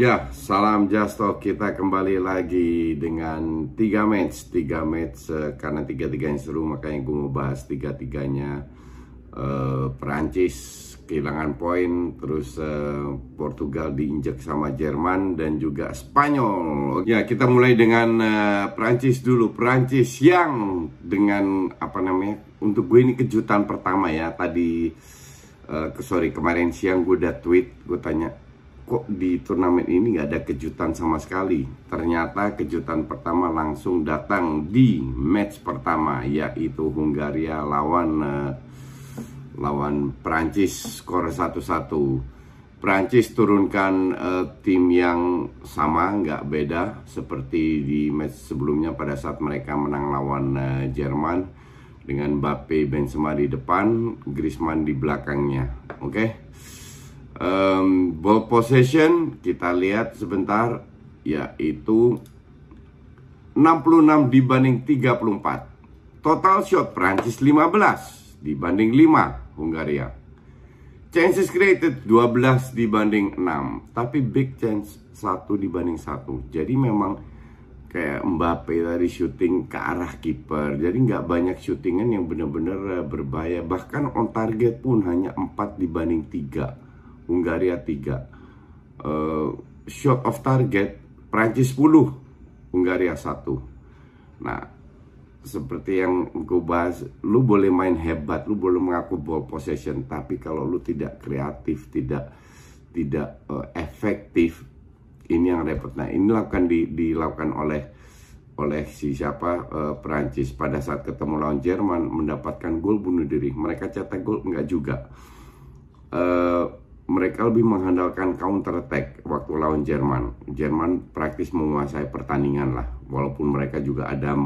Ya, salam Justo. Kita kembali lagi dengan tiga match, tiga match uh, karena tiga tiganya seru makanya gue mau bahas tiga tiganya. Uh, Perancis kehilangan poin, terus uh, Portugal diinjak sama Jerman dan juga Spanyol. Ya, kita mulai dengan uh, Perancis dulu. Perancis yang dengan apa namanya? Untuk gue ini kejutan pertama ya. Tadi, uh, sorry kemarin siang gue udah tweet, gue tanya kok di turnamen ini nggak ada kejutan sama sekali. Ternyata kejutan pertama langsung datang di match pertama yaitu Hungaria lawan uh, lawan Prancis skor 1-1. Prancis turunkan uh, tim yang sama nggak beda seperti di match sebelumnya pada saat mereka menang lawan uh, Jerman dengan Mbappe Benzema di depan, Griezmann di belakangnya. Oke. Okay? Um, ball possession kita lihat sebentar yaitu 66 dibanding 34 total shot Prancis 15 dibanding 5 Hungaria. Chances created 12 dibanding 6 tapi big chance 1 dibanding 1 jadi memang kayak Mbappe tadi syuting ke arah kiper. Jadi nggak banyak syutingan yang benar-benar berbahaya. Bahkan on target pun hanya 4 dibanding 3 Hungaria 3 uh, eh, shot of target Prancis 10 Hungaria 1 nah seperti yang gue bahas lu boleh main hebat lu boleh mengaku ball possession tapi kalau lu tidak kreatif tidak tidak uh, efektif ini yang repot. Nah ini akan di, dilakukan oleh oleh si siapa uh, Prancis pada saat ketemu lawan Jerman mendapatkan gol bunuh diri. Mereka cetak gol enggak juga. Uh, mereka lebih mengandalkan counter attack waktu lawan Jerman. Jerman praktis menguasai pertandingan lah. Walaupun mereka juga ada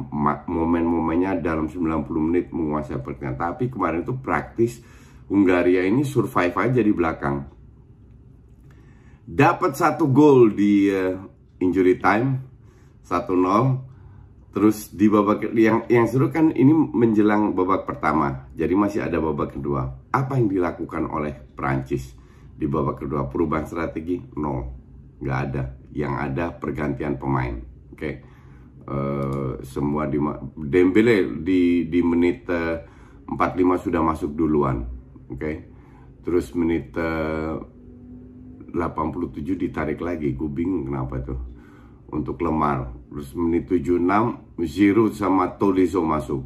momen-momennya dalam 90 menit menguasai pertandingan. Tapi kemarin itu praktis Hungaria ini survive aja di belakang. Dapat satu gol di uh, injury time 1-0. Terus di babak yang yang seru kan ini menjelang babak pertama. Jadi masih ada babak kedua. Apa yang dilakukan oleh Prancis? Di babak kedua perubahan strategi nol. Nggak ada. Yang ada pergantian pemain. Oke. Okay? uh, eh, semua di Dembele di di menit uh, eh, 45 sudah masuk duluan. Oke. Okay? terus menit eh, uh, 87 ditarik lagi. Gue bingung kenapa tuh untuk Lemar. Terus menit 76 Giroud sama Tolisso masuk.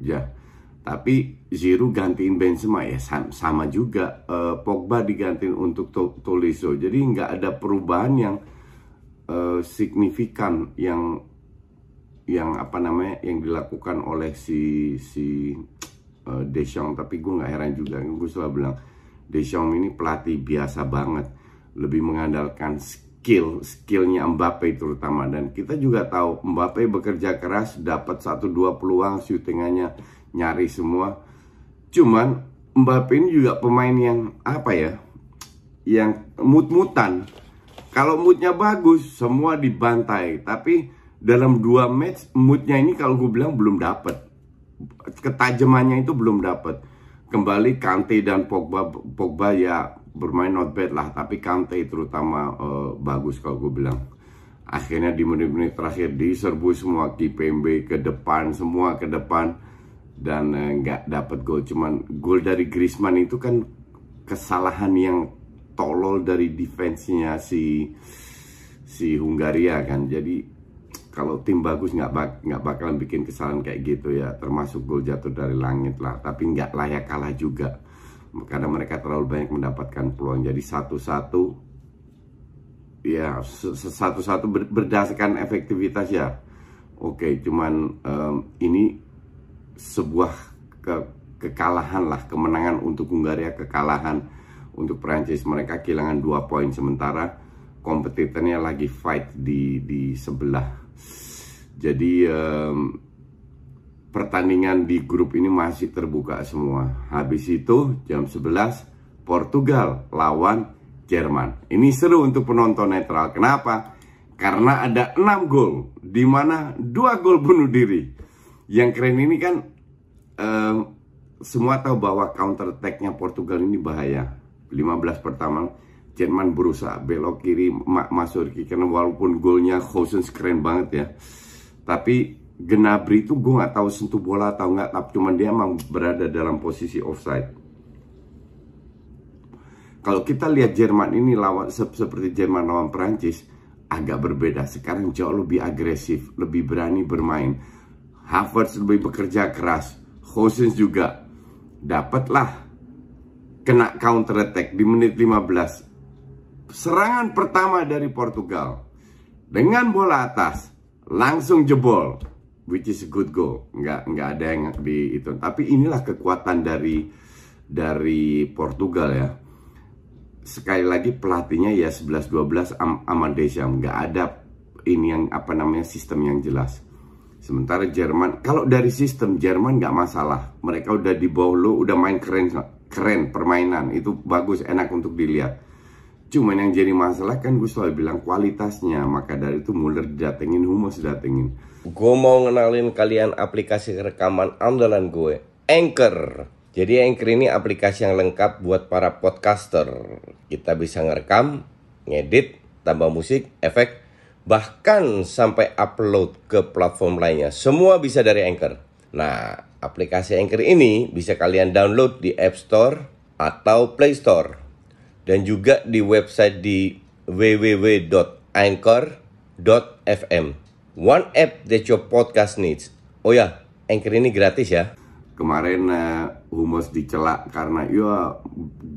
Ya tapi Giroud gantiin Benzema ya sama juga uh, Pogba digantiin untuk Tolisso. Jadi nggak ada perubahan yang uh, signifikan yang yang apa namanya yang dilakukan oleh si si uh, Deschamps. Tapi gue nggak heran juga, gue selalu bilang Deschamps ini pelatih biasa banget, lebih mengandalkan skill skillnya Mbappe terutama dan kita juga tahu Mbappe bekerja keras dapat satu dua peluang syutingannya nyari semua. Cuman Mbappe ini juga pemain yang apa ya yang mut-mutan. Kalau moodnya bagus semua dibantai. Tapi dalam dua match moodnya ini kalau gue bilang belum dapet. Ketajamannya itu belum dapet. Kembali Kante dan Pogba Pogba ya bermain not bad lah. Tapi Kante terutama uh, bagus kalau gue bilang. Akhirnya di menit-menit terakhir diserbu semua. Kipembe ke depan semua ke depan dan eh, nggak dapat gol. Cuman gol dari Griezmann itu kan kesalahan yang tolol dari defense-nya si si Hungaria kan. Jadi kalau tim bagus nggak bak nggak bakalan bikin kesalahan kayak gitu ya. Termasuk gol jatuh dari langit lah. Tapi nggak layak kalah juga. Karena mereka terlalu banyak mendapatkan peluang. Jadi satu-satu ya satu-satu berdasarkan efektivitas ya. Oke cuman um, ini sebuah ke kekalahan lah kemenangan untuk Hungaria kekalahan untuk Prancis mereka kehilangan dua poin sementara kompetitornya lagi fight di di sebelah. Jadi um, pertandingan di grup ini masih terbuka semua. Habis itu jam 11 Portugal lawan Jerman. Ini seru untuk penonton netral. Kenapa? Karena ada 6 gol di mana dua gol bunuh diri yang keren ini kan um, semua tahu bahwa counter attack-nya Portugal ini bahaya. 15 pertama Jerman berusaha belok kiri masuk kiri karena walaupun golnya Gosens keren banget ya. Tapi Gnabry itu gue nggak tahu sentuh bola atau nggak tapi cuman dia emang berada dalam posisi offside. Kalau kita lihat Jerman ini lawan seperti Jerman lawan Prancis agak berbeda. Sekarang jauh lebih agresif lebih berani bermain Havertz lebih bekerja keras. Gosens juga. Dapatlah kena counter attack di menit 15 serangan pertama dari Portugal. Dengan bola atas langsung jebol which is a good goal. Nggak nggak ada yang di itu. Tapi inilah kekuatan dari dari Portugal ya. Sekali lagi pelatihnya ya 11-12 Am Amadesiam nggak ada ini yang apa namanya sistem yang jelas sementara Jerman kalau dari sistem Jerman nggak masalah mereka udah di bawah lo udah main keren keren permainan itu bagus enak untuk dilihat Cuman yang jadi masalah kan gue selalu bilang kualitasnya. Maka dari itu Muller datengin, Humus datengin. Gue mau ngenalin kalian aplikasi rekaman andalan gue. Anchor. Jadi Anchor ini aplikasi yang lengkap buat para podcaster. Kita bisa ngerekam, ngedit, tambah musik, efek, bahkan sampai upload ke platform lainnya. Semua bisa dari Anchor. Nah, aplikasi Anchor ini bisa kalian download di App Store atau Play Store dan juga di website di www.anchor.fm. One app that your podcast needs. Oh ya, Anchor ini gratis ya. Kemarin uh, Humus dicelak karena ya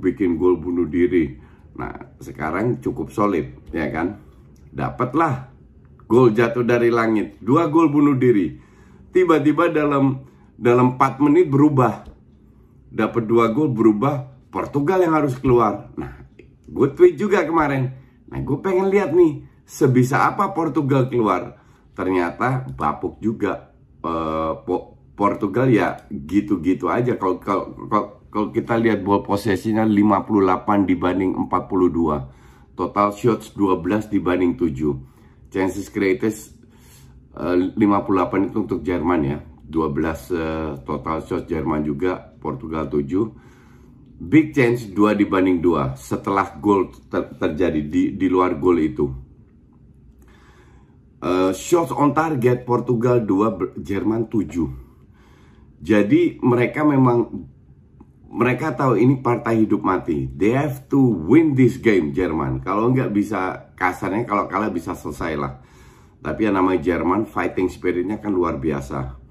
bikin gol bunuh diri. Nah, sekarang cukup solid, ya kan? Dapatlah gol jatuh dari langit, dua gol bunuh diri. Tiba-tiba dalam dalam 4 menit berubah. Dapat dua gol berubah Portugal yang harus keluar. Nah, gue tweet juga kemarin. Nah, gue pengen lihat nih, sebisa apa Portugal keluar. Ternyata bapuk juga. Uh, Portugal ya gitu-gitu aja. Kalau kalau kita lihat ball posesinya 58 dibanding 42. Total shots 12 dibanding 7. Chances created uh, 58 itu untuk Jerman ya. 12 uh, eh, total shots Jerman juga, Portugal 7 big change 2 dibanding 2 setelah gol ter terjadi di, di luar gol itu. Uh, shots on target Portugal 2, Jerman 7. Jadi mereka memang mereka tahu ini partai hidup mati. They have to win this game Jerman. Kalau nggak bisa kasarnya kalau kalah bisa selesai lah. Tapi yang namanya Jerman fighting spiritnya kan luar biasa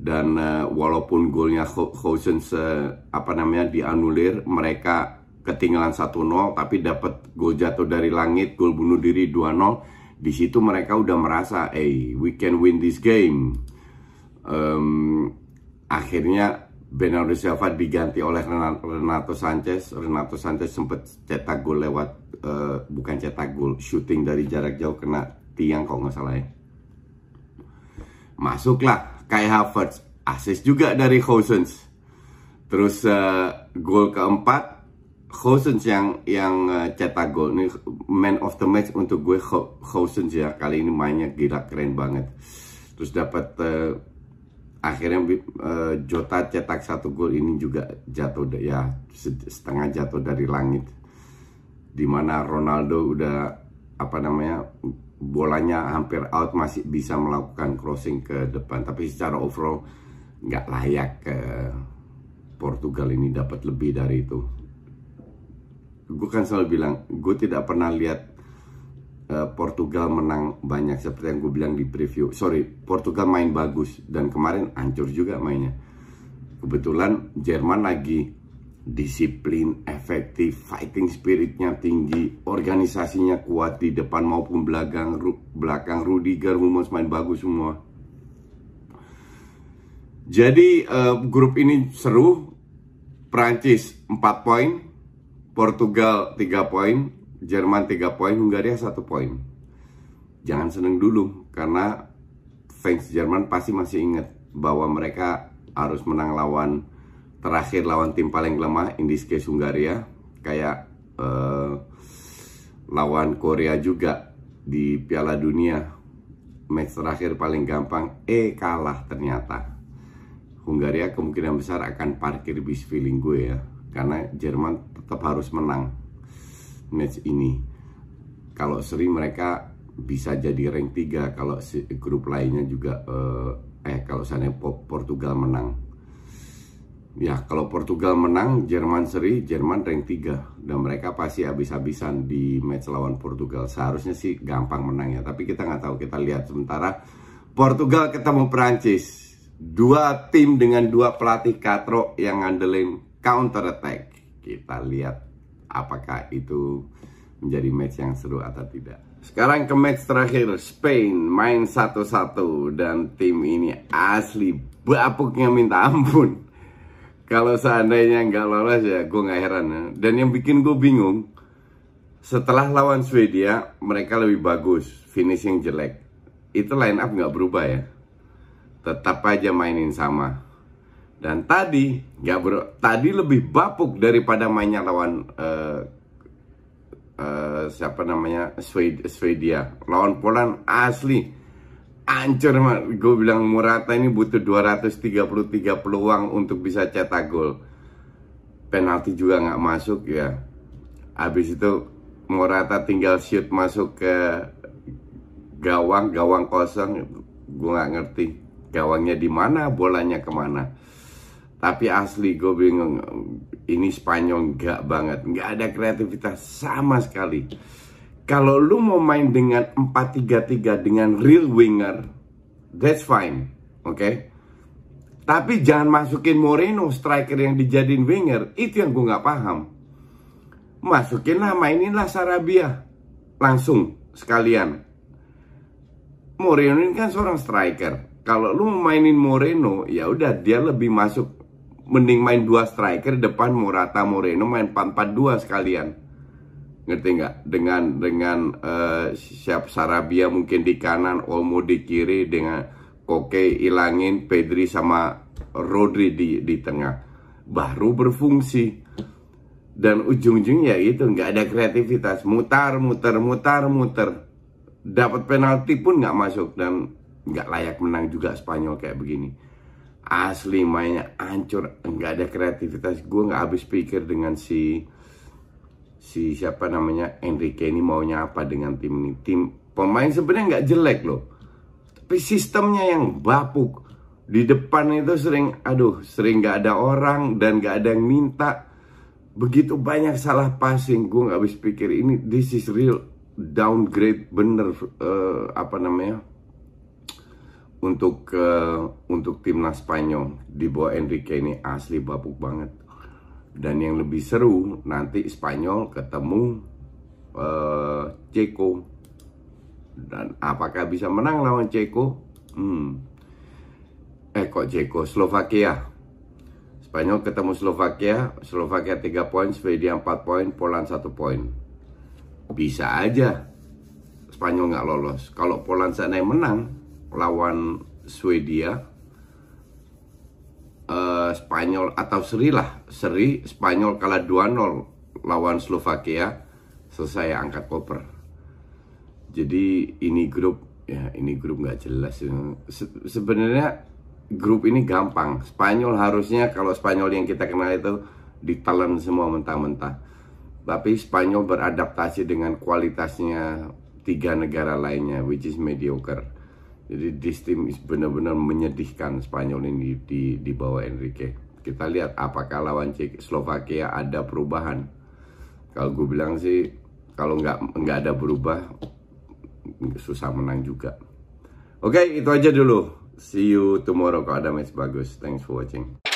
dan uh, walaupun golnya Housens uh, apa namanya dianulir mereka ketinggalan 1-0 tapi dapat gol jatuh dari langit gol bunuh diri 2-0 di situ mereka udah merasa eh hey, we can win this game um, akhirnya Bernardo Silva diganti oleh Renato Sanchez. Renato Sanchez sempat cetak gol lewat uh, bukan cetak gol shooting dari jarak jauh kena tiang kalau nggak salah ya. Masuklah Kai Havertz assist juga dari Gosens terus uh, gol keempat Gosens yang yang uh, cetak gol. Ini man of the match untuk gue Gosens ya. Kali ini mainnya gila keren banget. Terus dapat uh, akhirnya uh, Jota cetak satu gol ini juga jatuh ya setengah jatuh dari langit. Di mana Ronaldo udah apa namanya bolanya hampir out masih bisa melakukan crossing ke depan. Tapi secara overall nggak layak ke Portugal ini dapat lebih dari itu. Gue kan selalu bilang gue tidak pernah lihat Portugal menang banyak seperti yang gue bilang di preview. Sorry, Portugal main bagus dan kemarin hancur juga mainnya. Kebetulan Jerman lagi disiplin, efektif, fighting spiritnya tinggi, organisasinya kuat di depan maupun belakang, ru, belakang Rudiger, Hummels main bagus semua. Jadi uh, grup ini seru, Prancis 4 poin, Portugal 3 poin, Jerman 3 poin, Hungaria 1 poin. Jangan seneng dulu karena fans Jerman pasti masih ingat bahwa mereka harus menang lawan terakhir lawan tim paling lemah in this case Hungaria. Kayak uh, lawan Korea juga di Piala Dunia. Match terakhir paling gampang eh kalah ternyata. Hungaria kemungkinan besar akan parkir bis feeling gue ya karena Jerman tetap harus menang match ini. Kalau seri mereka bisa jadi rank 3 kalau grup lainnya juga eh, eh kalau sana Portugal menang. Ya, kalau Portugal menang, Jerman seri, Jerman rank 3 dan mereka pasti habis-habisan di match lawan Portugal. Seharusnya sih gampang menang ya, tapi kita nggak tahu. Kita lihat sementara Portugal ketemu Prancis. Dua tim dengan dua pelatih katro yang ngandelin counter attack kita lihat apakah itu menjadi match yang seru atau tidak. Sekarang ke match terakhir, Spain main satu-satu dan tim ini asli bapuknya minta ampun. Kalau seandainya nggak lolos ya gue nggak heran ya. Dan yang bikin gue bingung, setelah lawan Swedia mereka lebih bagus, finishing jelek. Itu line up nggak berubah ya. Tetap aja mainin sama dan tadi nggak ber, tadi lebih bapuk daripada mainnya lawan uh, uh, siapa namanya Swedia. Lawan Poland asli ancur gue bilang Murata ini butuh 233 peluang untuk bisa cetak gol. Penalti juga nggak masuk ya. Habis itu Murata tinggal shoot masuk ke gawang, gawang kosong. Gue nggak ngerti gawangnya di mana, bolanya ke mana. Tapi asli gue bingung Ini Spanyol enggak banget. Enggak ada kreativitas sama sekali. Kalau lu mau main dengan 4-3-3 Dengan real winger That's fine Oke? Okay? Tapi jangan masukin Moreno Striker yang dijadiin winger. Itu yang gue gak paham. Masukinlah mainin lah Sarabia. Langsung sekalian. Moreno ini kan seorang striker. Kalau lu mainin Moreno ya udah dia lebih masuk mending main dua striker depan Morata Moreno main 4-4-2 sekalian. Ngerti nggak? Dengan dengan uh, siap Sarabia mungkin di kanan Olmo di kiri dengan Koke ilangin Pedri sama Rodri di di tengah. Baru berfungsi. Dan ujung-ujungnya itu nggak ada kreativitas. Mutar muter mutar muter dapat penalti pun nggak masuk dan nggak layak menang juga Spanyol kayak begini asli mainnya hancur. Nggak ada kreativitas. Gue nggak habis pikir dengan si si siapa namanya Enrique ini maunya apa dengan tim ini. Tim pemain sebenarnya nggak jelek loh. Tapi sistemnya yang bapuk. Di depan itu sering aduh sering nggak ada orang dan nggak ada yang minta. Begitu banyak salah passing gue nggak habis pikir ini this is real downgrade bener uh, apa namanya untuk uh, untuk timnas Spanyol di bawah Enrique ini asli babuk banget. Dan yang lebih seru nanti Spanyol ketemu uh, Ceko. Dan apakah bisa menang lawan Ceko? Hmm. Eh kok Ceko? Slovakia. Spanyol ketemu Slovakia, Slovakia 3 poin, Swedia 4 poin, Poland 1 poin. Bisa aja Spanyol nggak lolos. Kalau Poland sana menang, lawan Swedia. Uh, Spanyol atau seri lah. Seri Spanyol kalah 2-0 lawan Slovakia. Selesai angkat koper. Jadi ini grup ya ini grup nggak jelas Se sebenarnya grup ini gampang. Spanyol harusnya kalau Spanyol yang kita kenal itu ditelan semua mentah-mentah. Tapi Spanyol beradaptasi dengan kualitasnya tiga negara lainnya which is mediocre jadi this team benar-benar menyedihkan Spanyol ini di, di bawah Enrique. Kita lihat apakah lawan Cek Slovakia ada perubahan. Kalau gue bilang sih kalau nggak nggak ada berubah susah menang juga. Oke, itu aja dulu. See you tomorrow kalau ada match bagus. Thanks for watching.